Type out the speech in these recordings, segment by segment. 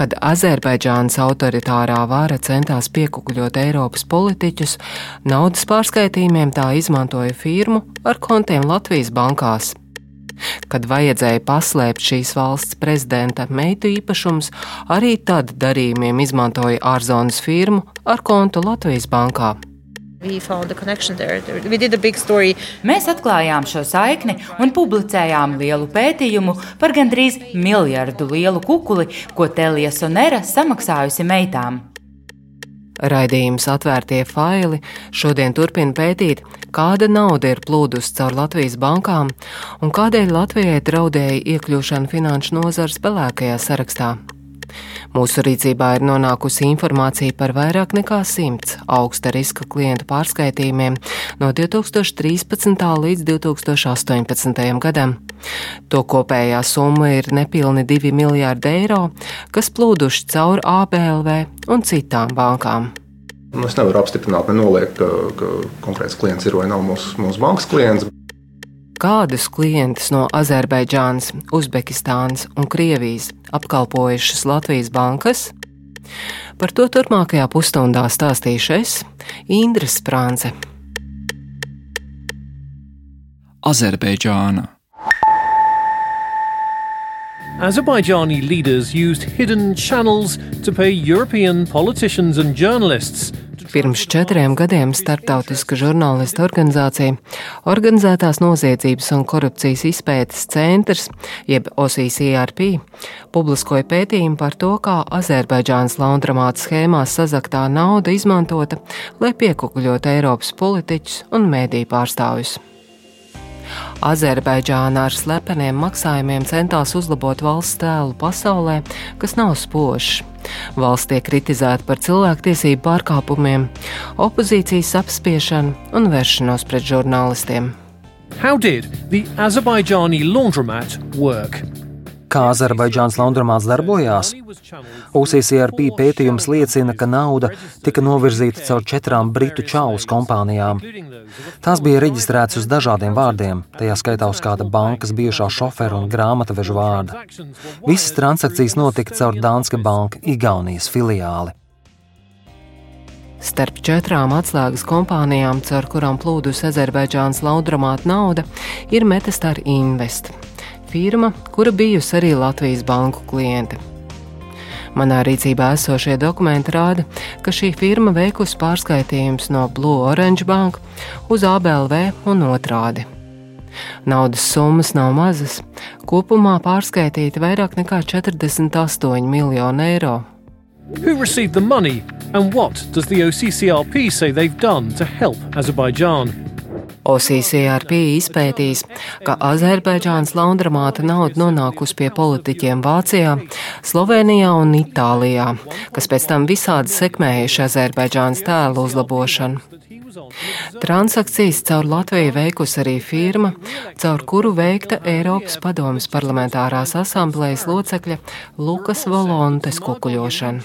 kad Azerbaidžānas autoritārā vara centās piekukļot Eiropas politiķus, naudas pārskaitījumiem tā izmantoja firmu ar kontiem Latvijas bankās. Kad vajadzēja paslēpt šīs valsts prezidenta meitu īpašumus, arī tad darījumiem izmantoja ārzonas firmu ar kontu Latvijas bankā. Mēs atklājām šo saikni un publicējām lielu pētījumu par gandrīz miljardu lielu kukuli, ko Telija Sonera samaksājusi meitām. Raidījums atvērtie faili šodien turpina pētīt, kāda nauda ir plūdusi caur Latvijas bankām un kādēļ Latvijai draudēja iekļūšana finanšu nozars pelēkajā sarakstā. Mūsu rīcībā ir nonākusi informācija par vairāk nekā simts augsta riska klientu pārskaitījumiem no 2013. līdz 2018. gadam. To kopējā summa ir nepilni 2 miljārdi eiro, kas plūduši cauri ABLV un citām bankām. Nu, es nevaru apstiprināt, ne noliegt, ka, ka konkrēts klients ir vai nav mūsu, mūsu bankas klients kādus klientus no Azerbaidžānas, Uzbekistānas un Krievijas apkalpojušas Latvijas bankas? Par to turpmākajā pusstundā stāstīšu es, Indra Sprānce. Azerbaidžāna. Azerbaijani leaders used hidden channels to pay European politicians and journalists Pirms četriem gadiem Startautiska žurnālistu organizācija, organizētās noziedzības un korupcijas izpētes centrs, jeb OCCRP, publiskoja pētījumu par to, kā Azerbaidžānas laundramāta schēmās sazaktā nauda izmantota, lai piekukļotu Eiropas politiķus un mēdī pārstāvjus. Azerbaidžāna ar slepeniem maksājumiem centās uzlabot valsts tēlu pasaulē, kas nav spožs. Valsts tiek kritizēta par cilvēktiesību pārkāpumiem, opozīcijas apspiešanu un vēršanos pret žurnālistiem. How did the Azerbaijani laundromat work? Kā Azerbaidžāns laundromāts darbojās? UCCRP pētījums liecina, ka nauda tika novirzīta caur četrām britu čaulas kompānijām. Tās bija reģistrētas uz dažādiem vārdiem, tajā skaitā uz kāda bankas bijušā šofera un grāmatveža vārda. Visas transakcijas notika caur Danske Banka Igaunijas filiāli. Starp četrām atslēgas kompānijām, caur kurām plūdus Azerbaidžānas laundromāta nauda, ir Metastar Invest firma, kura bijusi arī Latvijas banku kliente. Manā rīcībā esošie dokumenti rāda, ka šī firma veikusi pārskaitījumus no Blue Orange Bank uz ABLV un otrādi. Naudas summas nav mazas, kopumā pārskaitīti vairāk nekā 48 miljoni eiro. Who received the money and what does the OCCRP say they've done to help Azerbaijan? OCCRP izpētīs, ka Azerbaidžānas laundramāta nauda nonākusi pie politiķiem Vācijā, Slovenijā un Itālijā, kas pēc tam visādi sekmējuši Azerbaidžānas tēlu uzlabošanu. Transakcijas caur Latviju veikusi arī firma, caur kuru veikta Eiropas padomas parlamentārās asamblējas locekļa Lukas Volontes kukuļošana.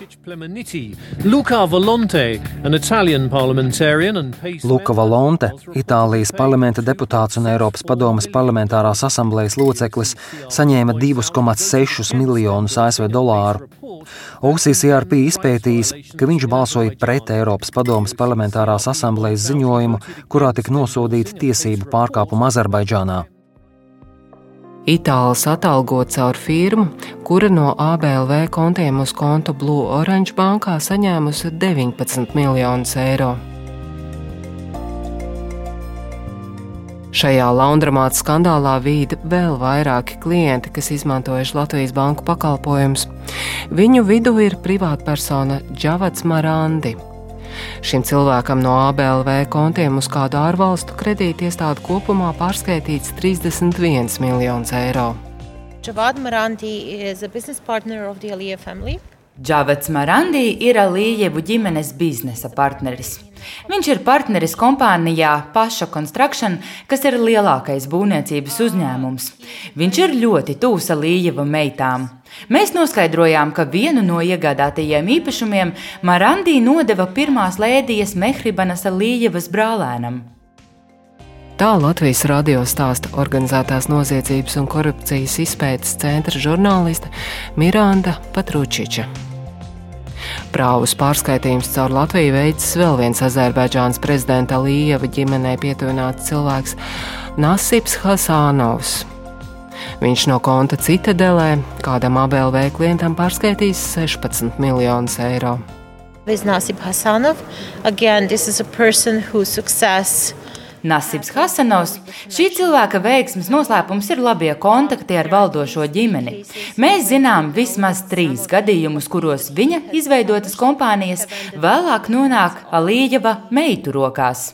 Luka Volonte, Itālijas parlamenta deputāts un Eiropas padomas parlamentārās asamblējas loceklis, saņēma 2,6 miljonus ASV dolāru. OCCRP izpētījis, ka viņš balsoja pret Eiropas padomas parlamentārās asamblējas komitejas ziņojumu, kurā tika nosodīta tiesību pārkāpuma Azerbaidžānā. Itālis atalgot caur firmu, kura no ABLV kontiem uz kontu Blue Orange bankā saņēmusi 19 miljonus eiro. Šajā laundromāta skandālā vīda vēl vairāki klienti, kas izmantojuši Latvijas banku pakalpojumus. Viņu vidū ir privātpersona Džavats Marandi, Šim cilvēkam no ABLV kontiem uz kādu ārvalstu kredīti iestādi kopumā pārskaitīts 31 miljonus eiro. Javad Marandi is a business partner of the Aliyah family. Džavets Marandī ir Alījevu ģimenes biznesa partneris. Viņš ir partneris kompānijā Paša Construction, kas ir lielākais būvniecības uzņēmums. Viņš ir ļoti tūs Alījeva meitām. Mēs noskaidrojām, ka vienu no iegādātajiem īpašumiem Marandī nodeva pirmās lēdijas Mehribanas Alījevas brālēnam. Tā Latvijas radio stāsta organizētās noziedzības un korupcijas izpētes centra žurnāliste Miranda Patručiča. Prāvus pārskaitījums caur Latviju veicis vēl viens Azerbaidžānas prezidenta Lījeva ģimenei pietuvināts cilvēks - Nasips Hasānovs. Viņš no konta Citadelē kādam ABLV klientam pārskaitīs 16 miljonus eiro. With Nasib Hasanov, again, this is a person whose success Nasibs Hasanovs. Šī cilvēka veiksmes noslēpums ir labie kontakti ar valdošo ģimeni. Mēs zinām vismaz trīs gadījumus, kuros viņa izveidotas kompānijas vēlāk nonāk Alīģeva meitu rokās.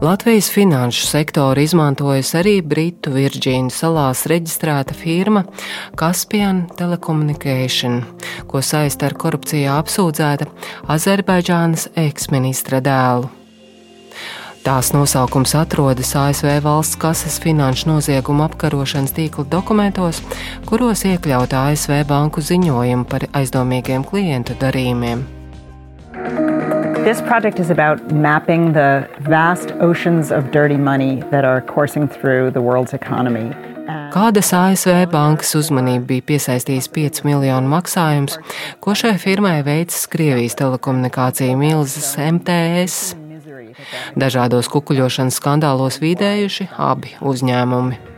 Latvijas finanšu sektoru izmantojas arī Britu Virģīnu salās reģistrēta firma Caspian Telecommunication, ko saista ar korupcijā apsūdzēta Azerbaidžānas eksministra dēlu. Tās nosaukums atrodas ASV valsts kases finanšu noziegumu apkarošanas tīkla dokumentos, kuros iekļauta ASV banku ziņojumi par aizdomīgiem klientu darījumiem. This project is about mapping the vast oceans of dirty money that are coursing through the world's economy. Kādas ASV bankas uzmanību bija piesaistījis 5 miljonu maksājums, ko šai firmai veicis Krievijas telekomunikāciju milzas MTS. Dažādos kukuļošanas skandālos vidējuši abi uzņēmumi.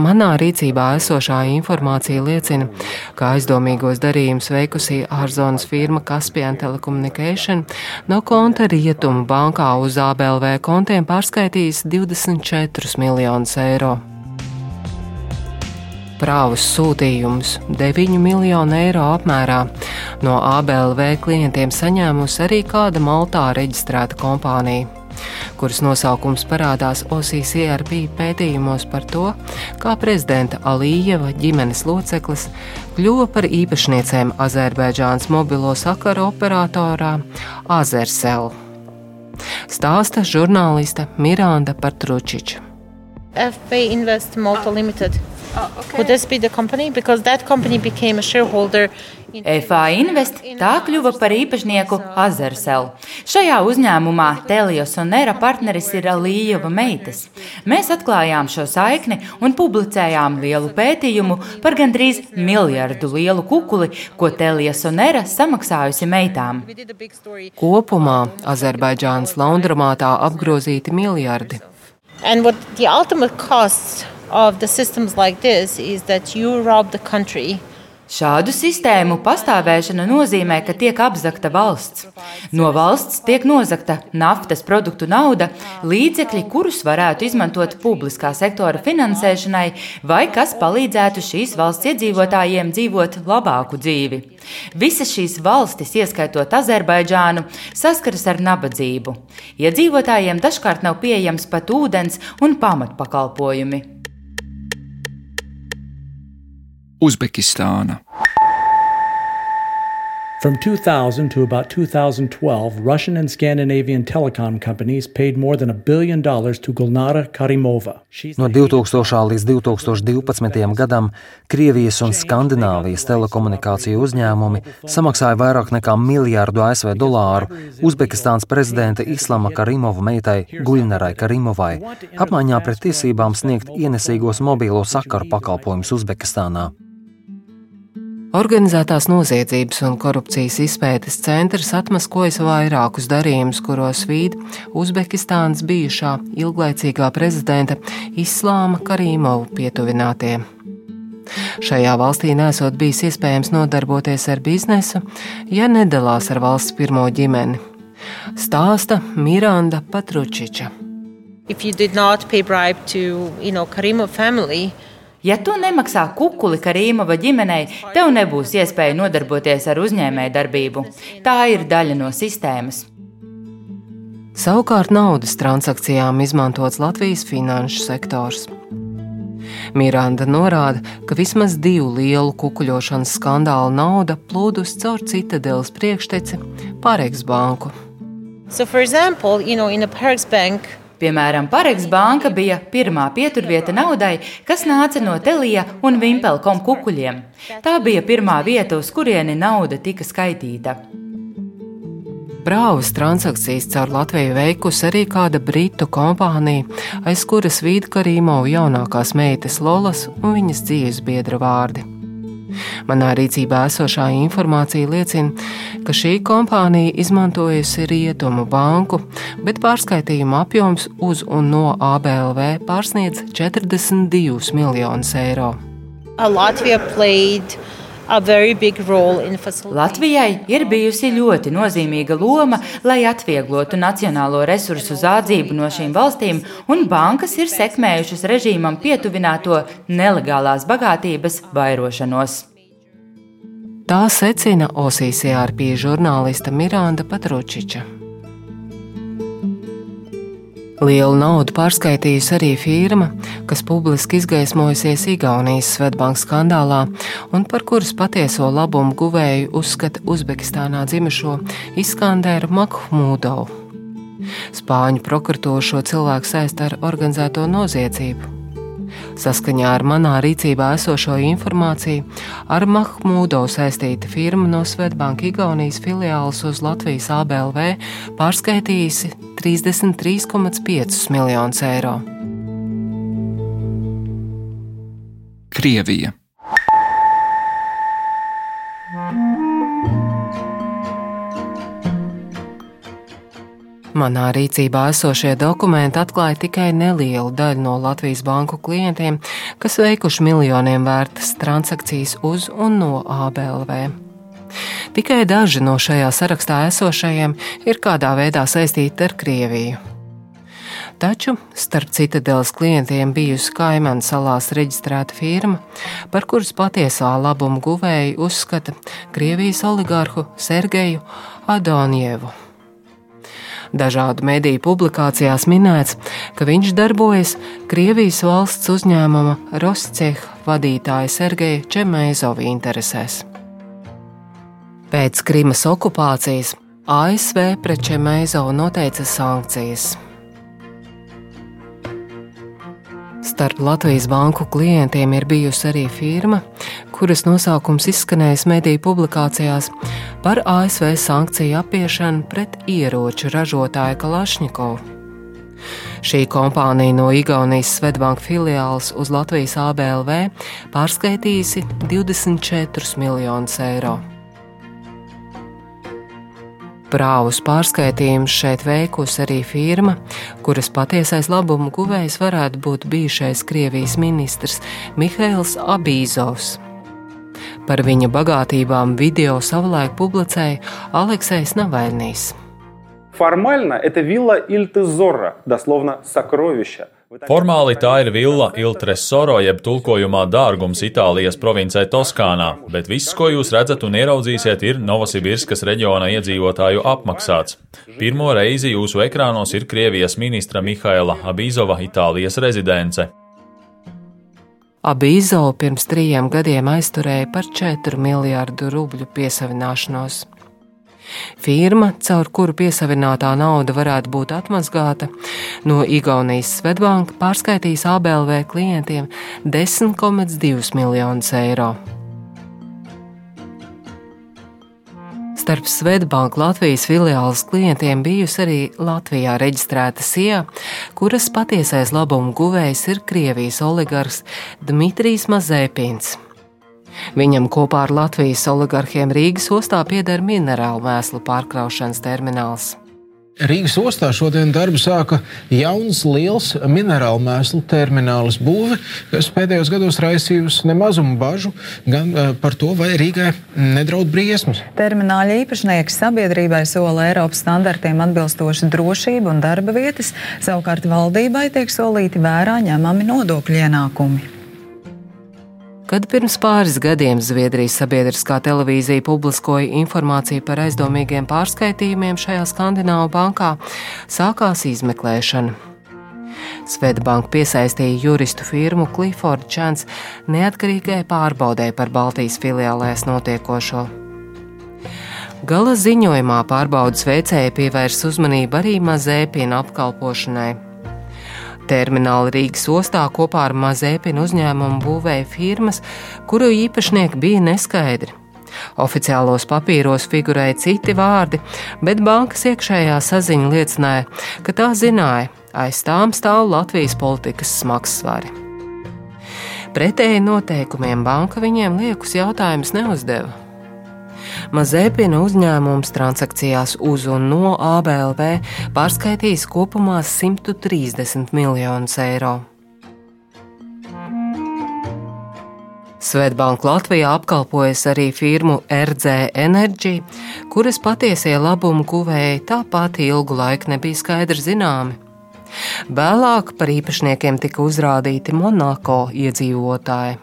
Manā rīcībā esošā informācija liecina, ka aizdomīgos darījumus veikusī ārzonas firma Caspian Telecommunication no konta Rietumu bankā uz ABLV kontiem pārskaitījis 24 miljonus eiro. Prāvus sūtījumus 9 miljonu eiro apmērā no ABLV klientiem saņēmusi arī kāda Maltā reģistrēta kompānija kuras nosaukums parādās OCCRP pētījumos par to, kā prezidenta Alījeva ģimenes loceklis kļuva par īpašniecēm Azerbaidžānas mobilo sakaru operatorā Azersel. Stāsta žurnāliste Miranda Partručiča. FP Invest Malta Limited. Oh, okay. Would this be the company? Because that company became a shareholder FA Invest tā kļuva par īpašnieku Azersel. Šajā uzņēmumā Telios un Nera partneris ir Lījava meitas. Mēs atklājām šo saikni un publicējām lielu pētījumu par gandrīz miljardu lielu kukuli, ko Telios un Nera samaksājusi meitām. Kopumā Azerbaidžānas laundromātā apgrozīti miljardi. And what the ultimate cost of the systems like this is that you rob the country Šādu sistēmu pastāvēšana nozīmē, ka tiek apzakta valsts. No valsts tiek nozagta naftas produktu nauda, līdzekļi, kurus varētu izmantot publiskā sektora finansēšanai, vai kas palīdzētu šīs valsts iedzīvotājiem dzīvot labāku dzīvi. Visas šīs valstis, ieskaitot Azerbaidžānu, saskaras ar nabadzību. Iedzīvotājiem dažkārt nav pieejams pat ūdens un pamatpakalpojumi. Uzbekistāna. From 2000 to about 2012, Russian and Scandinavian telecom companies paid more than a billion dollars to Gulnara Karimova. No 2000. līdz 2012. gadam Krievijas un Skandināvijas telekomunikāciju uzņēmumi samaksāja vairāk nekā miljārdu ASV dolāru Uzbekistānas prezidenta Islama Karimova meitai Guļnarai Karimovai apmaiņā pret tiesībām sniegt ienesīgos mobīlo sakaru pakalpojumus Uzbekistānā. Organizētās noziedzības un korupcijas izpētes centrs atmaskojas vairākus darījumus, kuros vīd Uzbekistānas bijušā ilglaicīgā prezidenta Islāma Karīmova pietuvinātie. Šajā valstī nesot bijis iespējams nodarboties ar biznesu, ja nedalās ar valsts pirmo ģimeni. Stāsta Miranda Patručiča. If you did not pay bribe to, you know, Karimov family, Ja tu nemaksā kukuli Karīmova ģimenei, tev nebūs iespēja nodarboties ar uzņēmēju darbību. Tā ir daļa no sistēmas. Savukārt naudas transakcijām izmantots Latvijas finanšu sektors. Miranda norāda, ka vismaz divu lielu kukuļošanas skandālu nauda plūdus caur citadeles priekšteci Pāreks banku. So, for example, you know, in a Parex bank, Piemēram, Pareks banka bija pirmā pieturvieta naudai, kas nāca no Telija un Vimpelkom kukuļiem. Tā bija pirmā vieta, uz kurieni nauda tika skaitīta. Brāvas transakcijas caur Latviju veikusi arī kāda britu kompānija, aiz kuras vīd Karīmovu jaunākās meitas Lolas un viņas dzīves biedra vārdi. Manā rīcībā esošā informācija liecina, ka šī kompānija izmantojusi rietumu banku, bet pārskaitījuma apjoms uz un no ABLV pārsniedz 42 miljonus eiro. Latvija played Latvijai ir bijusi ļoti nozīmīga loma, lai atvieglotu nacionālo resursu zādzību no šīm valstīm, un bankas ir sekmējušas režīmam pietuvināto nelegālās bagātības vairošanos. Tā secina OCCRP žurnāliste Miranda Patručiča. Lielu naudu pārskaitījusi arī firma, kas publiski izgaismojusies Igaunijas Svetbanka skandālā un par kuras patieso labumu guvēju uzskata Uzbekistānā dzimušo Iskanderu Makhmudovu. Spāņu prokuratūra šo cilvēku saista ar organizēto noziedzību. Saskaņā ar manā rīcībā esošo informāciju, ar Mahmūdo saistīta firma no Svetbanka Igaunijas filiāles uz Latvijas ABLV pārskaitījusi 33,5 miljonus eiro. Krievija. Manā rīcībā esošie dokumenti atklāja tikai nelielu daļu no Latvijas banku klientiem, kas veikuši miljoniem vērtas transakcijas uz un no ABLV. Tikai daži no šajā sarakstā esošajiem ir kādā veidā saistīti ar Krieviju. Taču starp citadeles klientiem bijusi Kaimana salās reģistrēta firma, par kuras patiesā labuma guvēju uzskata Krievijas oligārhu Sergeju Adonievu. Dažādu mediju publikācijās minēts, ka viņš darbojas Krievijas valsts uzņēmuma Rosceha vadītāja Sergeja Čemēzova interesēs. Pēc Krimas okupācijas ASV pret Čemēzovu noteica sankcijas. Starp Latvijas banku klientiem ir bijusi arī firma, kuras nosaukums izskanējis mediju publikācijās par ASV sankciju apiešanu pret ieroču ražotāju Kalašņikovu. Šī kompānija no Igaunijas Svetbanka filiāles uz Latvijas ABLV pārskaitījusi 24 miljonus eiro. Prāvus pārskaitījumus šeit veikusi arī firma, kuras patiesais labumu guvējs varētu būt bijušais Krievijas ministrs Mihails Abīzovs. Par viņa bagātībām video savulaik publicēja Aleksējs Navaļnīs. Формально это вилла Ильтезора, дословно сокровища – Formāli tā ir villa Il Tresoro, jeb tulkojumā dārgums Itālijas provincē Toskānā, bet viss, ko jūs redzat un ieraudzīsiet, ir Novosibirskas reģiona iedzīvotāju apmaksāts. Pirmo reizi jūsu ekrānos ir Krievijas ministra Mihaila Abīzova Itālijas rezidence. Abīzova pirms trījiem gadiem aizturēja par 4 miljārdu rubļu piesavināšanos. Firma, caur kuru piesavinātā nauda varētu būt atmazgāta, no Igaunijas Svetbanka pārskaitīs ABLV klientiem 10,2 miljonus eiro. Starp Svetbanka Latvijas filiāles klientiem bijusi arī Latvijā reģistrēta SIA, kuras patiesais labumu guvējs ir Krievijas oligarks Dmitrijs Mazēpins. Viņam kopā ar Latvijas oligarhiem Rīgas ostā pieder minerālu mēslu pārkraušanas termināls. Rīgas ostā šodien darbu sāka jauns, liels minerālu mēslu terminālis būve, kas pēdējos gados raisījusi nemazumu bažu gan uh, par to, vai Rīgai nedraud briesmas. Termināļa īpašnieks sabiedrībai sola Eiropas standartiem atbilstošu drošību un darba vietas, savukārt valdībai tiek solīti vērā ņemami nodokļu ienākumi. Kad pirms pāris gadiem Zviedrijas sabiedriskā televīzija publiskoja informāciju par aizdomīgiem pārskaitījumiem šajā Skandināvu bankā, sākās izmeklēšana. Svetbanka piesaistīja juristu firmu Clifford Chance neatkarīgai pārbaudē par Baltijas filiālēs notiekošo. Gala ziņojumā pārbaudas veicēja pievērs uzmanību arī mazēpienu apkalpošanai. Termināli Rīgas ostā kopā ar Mazēpinu uzņēmumu būvēja firmas, kuru īpašnieki bija neskaidri. Oficiālos papīros figurēja citi vārdi, bet bankas iekšējā saziņa liecināja, ka tā zināja, aiz tām stāv Latvijas politikas smagsvari. Pretēji noteikumiem banka viņiem liekus jautājumus neuzdeva. Mazēpina uzņēmums transakcijās uz un no ABLV pārskaitījis kopumā 130 miljonus eiro. Svetbank Latvijā apkalpojas arī firmu RZ Energy, kuras patiesie labumu guvēji tāpat ilgu laiku nebija skaidri zināmi. Vēlāk par īpašniekiem tika uzrādīti Monako iedzīvotāji.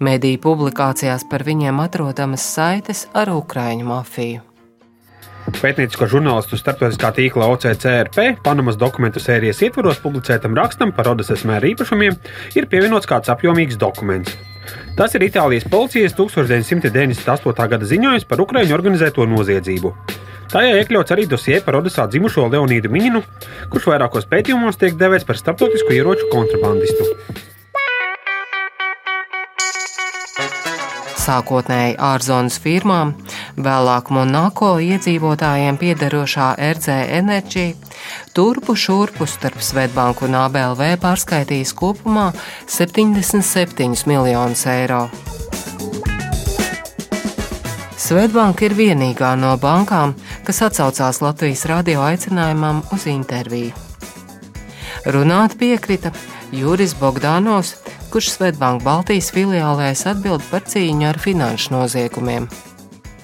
Mediju publikācijās par viņiem atrodamas saites ar Ukrāņu mafiju. Pētniecisko žurnālistu starptautiskā tīkla OCCRP Panamas dokumentu sērijas ietvaros publicētam rakstam par Rodas esmēra īpašumiem ir pievienots kāds apjomīgs dokuments. Tas ir Itālijas policijas 1998. gada ziņojums par Ukraiņu organizēto noziedzību. Tajā iekļauts arī dosie par Odesā dzimušo Leonīdu Miņinu, kurš vairākos pētījumos tiek devēts par starptautisku ieroču kontrabandistu. Sākotnēji ārzonas firmām, vēlāk Monako iedzīvotājiem piederošā RZ Energy, turpu šurpu starp Svetbanku un ABLV pārskaitījis kopumā 77 miljonus eiro. Svetbanka ir vienīgā no bankām, kas atsaucās Latvijas radio aicinājumam uz interviju. Runāt piekrita Juris Bogdanovs, kurš Svetbanka Baltijas filiālēs atbild par cīņu ar finanšu noziegumiem.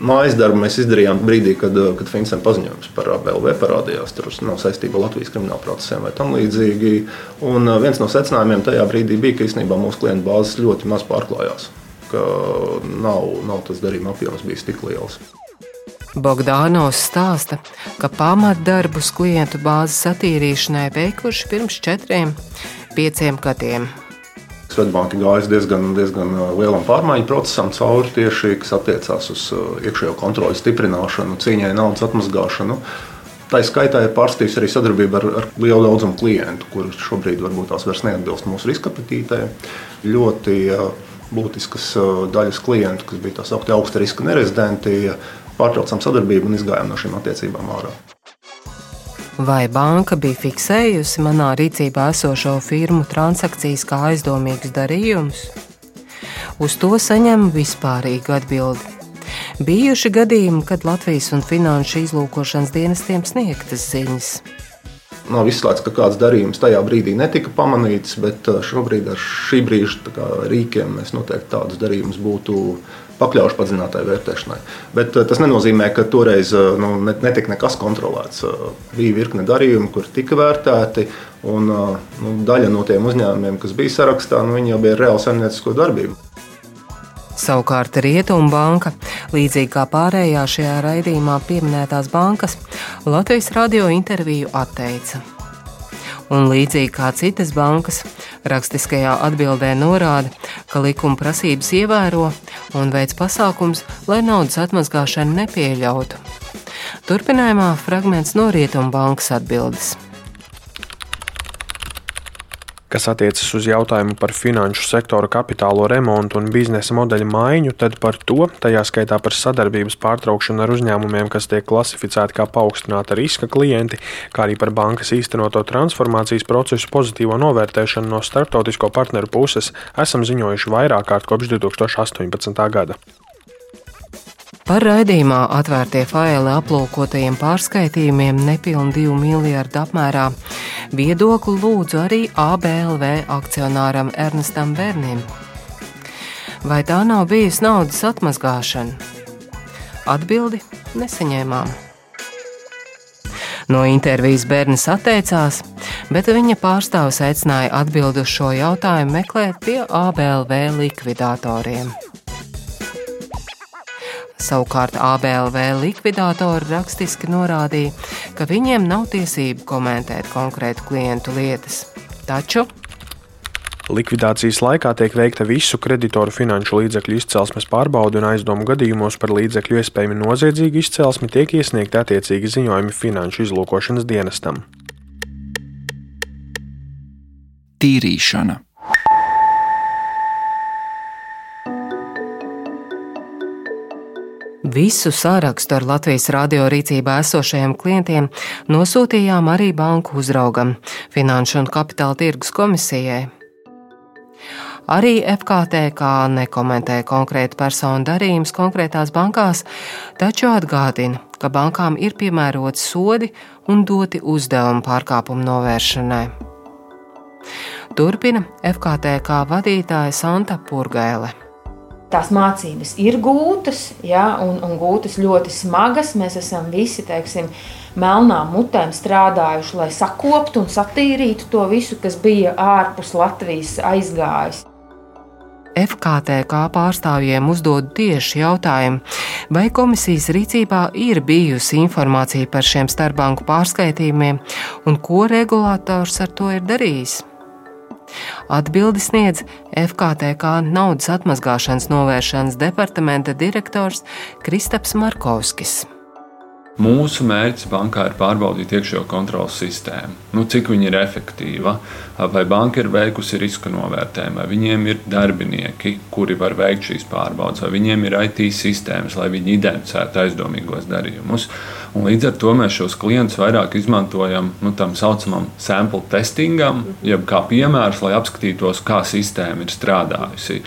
Mājas darbu mēs izdarījām brīdī, kad, kad Finsam paziņojums par ABLV parādījās. Tur nav saistība ar Latvijas kriminālu procesiem vai tam līdzīgi. Un viens no secinājumiem tajā brīdī bija, ka īstenībā mūsu klientu bāzes ļoti maz pārklājās. Nav, nav tas darījuma apjoms bijis tik liels. Bogdānos stāsta, ka pamatdarbus klientu bāzes attīrīšanai veikuši pirms četriem, pieciem gadiem. Svetbanka gājas diezgan, diezgan uh, lielam pārmaiņu procesam cauri tieši, kas attiecās uz uh, iekšējo kontroli stiprināšanu, cīņai naudas atmazgāšanu. Tā skaitā ir pārstījusi arī sadarbība ar, ar lielu daudzumu klientu, kurus šobrīd varbūt tās vairs neatbilst mūsu riska apetītē. Ļoti uh, būtiskas daļas klientu, kas bija tā saukti augsta riska nerezidenti, pārtraucām sadarbību un izgājām no šīm attiecībām ārā vai banka bija fiksējusi manā rīcībā esošo firmu transakcijas kā aizdomīgus darījumus? Uz to saņem vispārīgu atbildi. Bijuši gadījumi, kad Latvijas un Finanšu izlūkošanas dienestiem sniegtas ziņas. Nav izslēgts, ka kāds darījums tajā brīdī netika pamanīts, bet uh, šobrīd ar šī brīža rīkiem mēs noteikti tādus darījumus būtu pakļaušu padziļinātai vērtēšanai. Bet uh, tas nenozīmē, ka toreiz uh, nu, netika nekas kontrolēts. Bija virkne darījumu, kur tika vērtēti, un nu, daļa no tiem uzņēmumiem, kas bija sarakstā, nu, jau bija reāla saimniecisko darbību. Savukārt Rietumbanka, līdzīgi kā pārējā šajā raidījumā pieminētās bankas, Latvijas radio interviju atteica. Un līdzīgi kā citas bankas, rakstiskajā atbildē norāda, ka likuma prasības ievēro un veic pasākums, lai naudas atmazgāšanu nepieļautu. Turpinājumā fragments no Rietumbankas atbildes kas attiecas uz jautājumu par finanšu sektora kapitālo remontu un biznesa modeļa maiņu, tad par to, tajā skaitā par sadarbības pārtraukšanu ar uzņēmumiem, kas tiek klasificēti kā paaugstināta riska klienti, kā arī par bankas īstenoto transformācijas procesu pozitīvo novērtēšanu no starptautisko partneru puses, esam ziņojuši vairāk kārt kopš 2018. gada. Par raidījumā atvērtie faili aplūkotajiem pārskaitījumiem nepilnu 2 miljardu apmērā viedokli lūdzu arī ABLV akcionāram Ernestam Bernim. Vai tā nav bijusi naudas atmazgāšana? Atbildi nesaņēmām. No intervijas bērns atteicās, bet viņa pārstāvis aicināja atbildi uz šo jautājumu meklēt pie ABLV likvidatoriem. Savukārt ABLV likvidātori rakstiski norādīja, ka viņiem nav tiesību komentēt konkrētu klientu lietas. Taču Likvidācijas laikā tiek veikta visu kreditoru finanšu līdzekļu izcelsmes pārbaude un aizdomu gadījumos par līdzekļu iespējami noziedzīgu izcelsmi tiek iesniegti attiecīgi ziņojumi finanšu izlūkošanas dienestam. Tīrīšana Visu sārakstu ar Latvijas radio rīcībā esošajiem klientiem nosūtījām arī banku uzraugam, Finanšu un Kapitāla tirgus komisijai. Arī FKTK nekomentē konkrētu personu darījumus konkrētās bankās, taču atgādina, ka bankām ir piemēroti sodi un doti uzdevumi pārkāpumu novēršanai. Turpina FKTK vadītāja Santa Purgēle tās mācības ir gūtas, ja, un, un gūtas ļoti smagas. Mēs esam visi, teiksim, melnām mutēm strādājuši, lai sakoptu un satīrītu to visu, kas bija ārpus Latvijas aizgājis. FKTK pārstāvjiem uzdod tieši jautājumu, vai komisijas rīcībā ir bijusi informācija par šiem starpbanku pārskaitījumiem un ko regulators ar to ir darījis. Atbildi sniedz FKTK naudas atmazgāšanas novēršanas departamenta direktors Kristaps Markovskis. Mūsu mērķis bankā ir pārbaudīt iekšējo kontrolas sistēmu, nu, cik viņa ir efektīva, vai banka ir veikusi riska novērtējumu, vai viņiem ir darbinieki, kuri var veikt šīs pārbaudes, vai viņiem ir IT sistēmas, lai viņi identificētu aizdomīgos darījumus. Un līdz ar to mēs šos klientus vairāk izmantojam nu, tam saucamam sample testingam, jeb kā piemērs, lai apskatītos, kā sistēma ir strādājusi.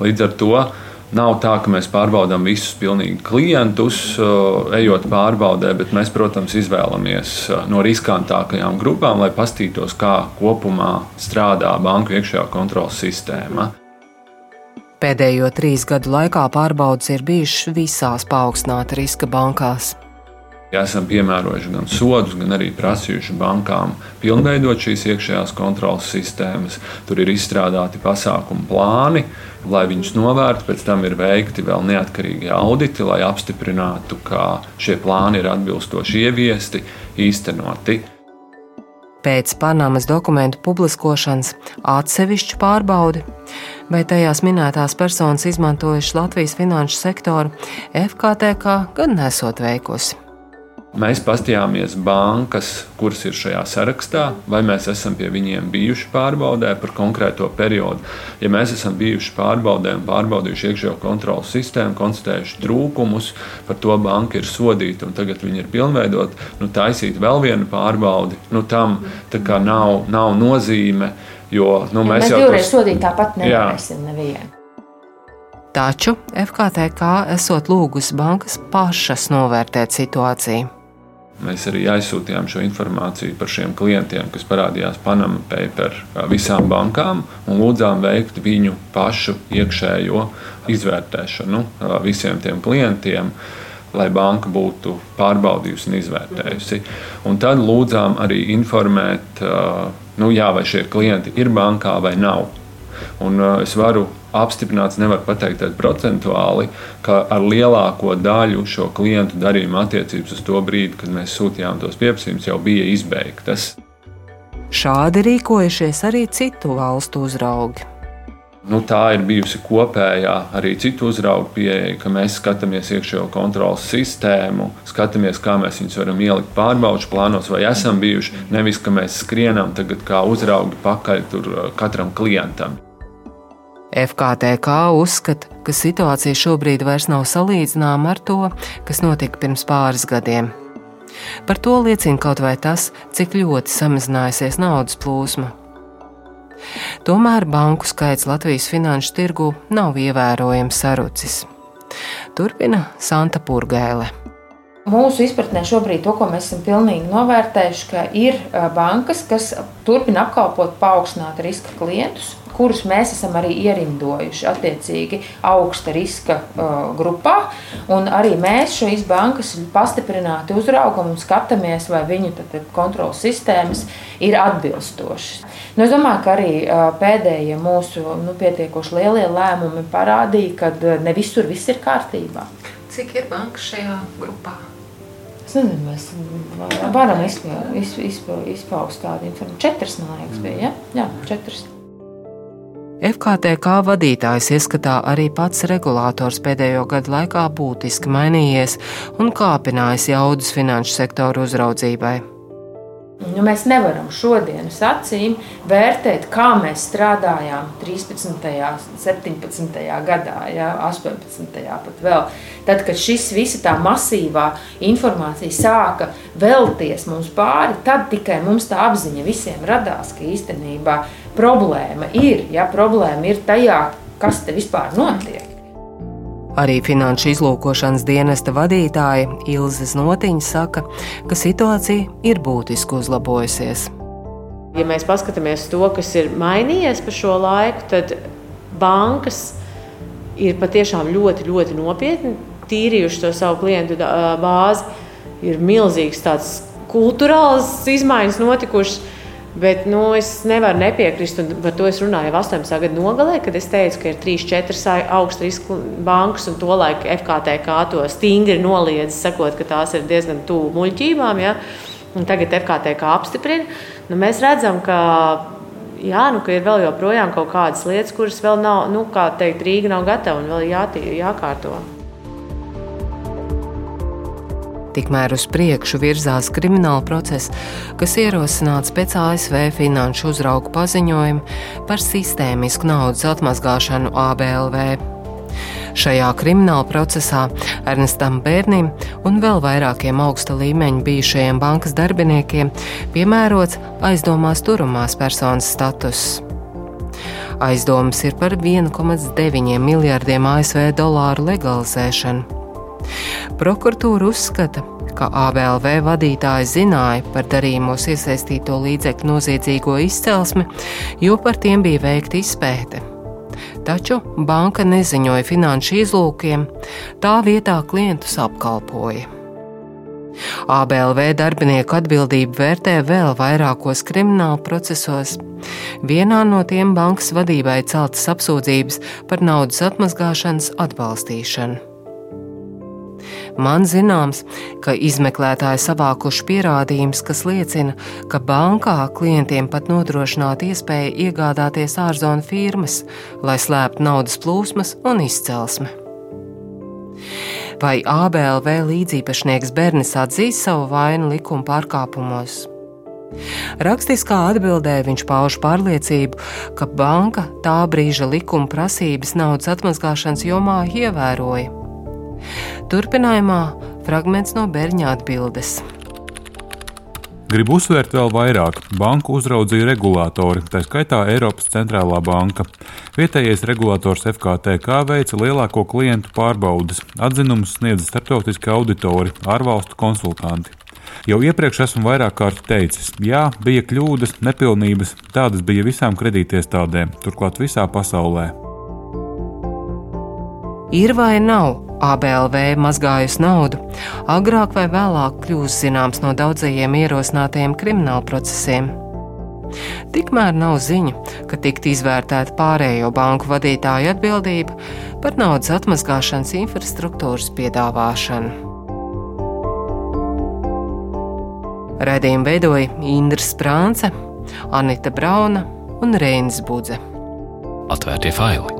Līdz ar to Nav tā, ka mēs pārbaudām visus pilnīgi klientus, ejot pārbaudē, bet mēs, protams, izvēlamies no riskantākajām grupām, lai paskatītos, kā kopumā strādā banku iekšējā kontrolas sistēma. Pēdējo trīs gadu laikā pārbaudas ir bijušas visās paaugstināta riska bankās. Ja esam piemērojuši gan sodus, gan arī prasījuši bankām pilnveidot šīs iekšējās kontrolas sistēmas. Tur ir izstrādāti pasākumu plāni, lai viņus novērtu. Pēc tam ir veikti vēl neatkarīgi auditi, lai apstiprinātu, ka šie plāni ir atbilstoši ieviesti, īstenoti. Pēc Panamas dokumentu publiskošanas atsevišķu pārbaudi, vai tajās minētās personas izmantojušas Latvijas finanšu sektoru, FKTK gan nesot veikusi. Mēs pastījāmies bankas, kuras ir šajā sarakstā, vai mēs esam pie viņiem bijuši pārbaudē par konkrēto periodu. Ja mēs esam bijuši pārbaudē un pārbaudījuši iekšējo kontrolas sistēmu, konstatējuši trūkumus, par to banka ir sodīta un tagad viņi ir pilnveidot, nu, taisīt vēl vienu pārbaudi, nu, tam nav, nav nozīme. Jo, nu, ja mēs, mēs jau divreiz tos... sodīt tāpat nevarēsim nevienu. Taču FKTK esot lūgusi bankas pašas novērtēt situāciju. Mēs arī aizsūtījām šo informāciju par šiem klientiem, kas parādījās Panama Paper visām bankām, un lūdzām veikt viņu pašu iekšējo izvērtēšanu visiem tiem klientiem. Lai banka būtu pārbaudījusi un izvērtējusi. Un tad lūdzām arī informēt, nu, jā, vai šie klienti ir bankā vai nav. Un es varu apstiprināts, nevar pateikt procentuāli, ka ar lielāko daļu šo klientu darījuma attiecības uz to brīdi, kad mēs sūtījām tos pieprasījumus, jau bija izbeigtas. Šādi rīkojušies arī citu valstu uzraugi. Nu, tā ir bijusi kopējā arī citu uzraugu pieeja, ka mēs skatāmies iekšējo kontrolas sistēmu, skatāmies, kā mēs viņus varam ielikt pārbaudas plānos, vai esam bijuši. Nevis, ka mēs skrienam tagad kā uzraugi pakaļ katram klientam. FKTK uzskata, ka situācija šobrīd vairs nav salīdzināma ar to, kas notika pirms pāris gadiem. Par to liecina kaut vai tas, cik ļoti samazinājusies naudas plūsma. Tomēr banku skaits Latvijas finanšu tirgu nav ievērojami sarucis. Turpina Santa Purgēle. Mūsu izpratnē šobrīd to, ko mēs esam pilnīgi novērtējuši, ka ir bankas, kas turpina apkalpot paaugstināta riska klientus, kurus mēs esam arī ierindojuši attiecīgi augsta riska uh, grupā. Un arī mēs šīs bankas pastiprināti uzraugam un skatāmies, vai viņu kontrolas sistēmas ir atbilstošas. Nu, es domāju, ka arī uh, pēdējie mūsu nu, pietiekoši lielie lēmumi parādīja, ka ne visur viss ir kārtībā. Cik ir bankas šajā grupā? Es nezinu, mēs varam izpaust tādu informāciju. Četras, man liekas, bija. Ja? Jā, četras. FKTK vadītājs ieskatā arī pats regulators pēdējo gadu laikā būtiski mainījies un kāpinājis jaudas finanšu sektoru uzraudzībai. Nu, mēs nevaram šodienas acīm vērtēt, kā mēs strādājām 13., 17. gadā, ja, 18. pat vēl. Tad, kad šis visa tā masīvā informācija sāka vēlties mums pāri, tad tikai mums tā apziņa visiem radās, ka īstenībā problēma ir, ja problēma ir tajā, kas te vispār notiek. Arī finanšu izlūkošanas dienesta vadītāja Ilze Znotiņa saka, ka situācija ir būtiski uzlabojusies. Ja mēs paskatāmies to, kas ir mainījies pa šo laiku, tad bankas ir patiešām ļoti, ļoti nopietni tīrījuši to savu klientu bāzi. Ir milzīgs tāds kultūrāls izmaiņas notikušas. Bet nu, es nevaru nepiekrist, un par to es runāju jau 18. gada nogalē, kad es teicu, ka ir 3-4 augstu risku bankas, un tolaik FKTK to stingri noliedz, sakot, ka tās ir diezgan tuvu muļķībām. Ja? Un tagad FKTK apstiprina. Nu, mēs redzam, ka, jā, nu, ka ir vēl joprojām kaut kādas lietas, kuras vēl nav, nu, kā teikt, Rīga nav gatava un vēl jātī, jākārto. Tikmēr uz priekšu virzās krimināla process, kas ierosināts pēc ASV finanšu uzraugu paziņojuma par sistēmisku naudas atmazgāšanu ABLV. Šajā krimināla procesā Ernestam Bērnim un vēl vairākiem augsta līmeņa bijušajiem bankas darbiniekiem piemērots aizdomās turamās personas status. Aizdomas ir par 1,9 miljardiem ASV dolāru legalizēšanu. Prokuratūra uzskata, ka ABLV vadītāji zināja par darījumos iesaistīto līdzekļu noziedzīgo izcelsmi, jo par tiem bija veikta izpēte. Taču banka neziņoja finanšu izlūkiem, tā vietā klientus apkalpoja. ABLV darbinieku atbildību vērtē vēl vairākos krimināla procesos. Vienā no tiem bankas vadībai celtas apsūdzības par naudas atmazgāšanas atbalstīšanu. Man zināms, ka izmeklētāji savākuši pierādījumus, kas liecina, ka bankā klientiem pat nodrošināta iespēja iegādāties ārzonu firmas, lai slēptu naudas plūsmas un izcelsmi. Vai ABLV līdzīpašnieks Bernis atzīst savu vainu likuma pārkāpumos? Rakstiskā atbildē viņš pauž pārliecību, ka banka tā brīža likuma prasības naudas atmazgāšanas jomā ievēroja. Turpinājumā fragments no Berņa atbildes. Gribu uzsvērt vēl vairāk. Banku uzraudzīja regulātori, tā skaitā Eiropas centrālā banka. Vietējais regulators FKTK veica lielāko klientu pārbaudes, atzinumus sniedza starptautiski auditori, ārvalstu konsultanti. Jau iepriekš esmu vairāk kārt teicis, jā, bija kļūdas, nepilnības, tādas bija visām kredītiestādēm, turklāt visā pasaulē. Ir vai nav ABLV mazgājusi naudu, agrāk vai vēlāk kļūs zināms no daudzajiem ierosinātajiem krimināla procesiem. Tikmēr nav ziņu, ka tiktu izvērtēta pārējo banku vadītāju atbildība par naudas atmazgāšanas infrastruktūras piedāvāšanu. Radījumu veidoja Indra Sprānce, Anita Brauna un Reinis Budze. Atvērtie faili!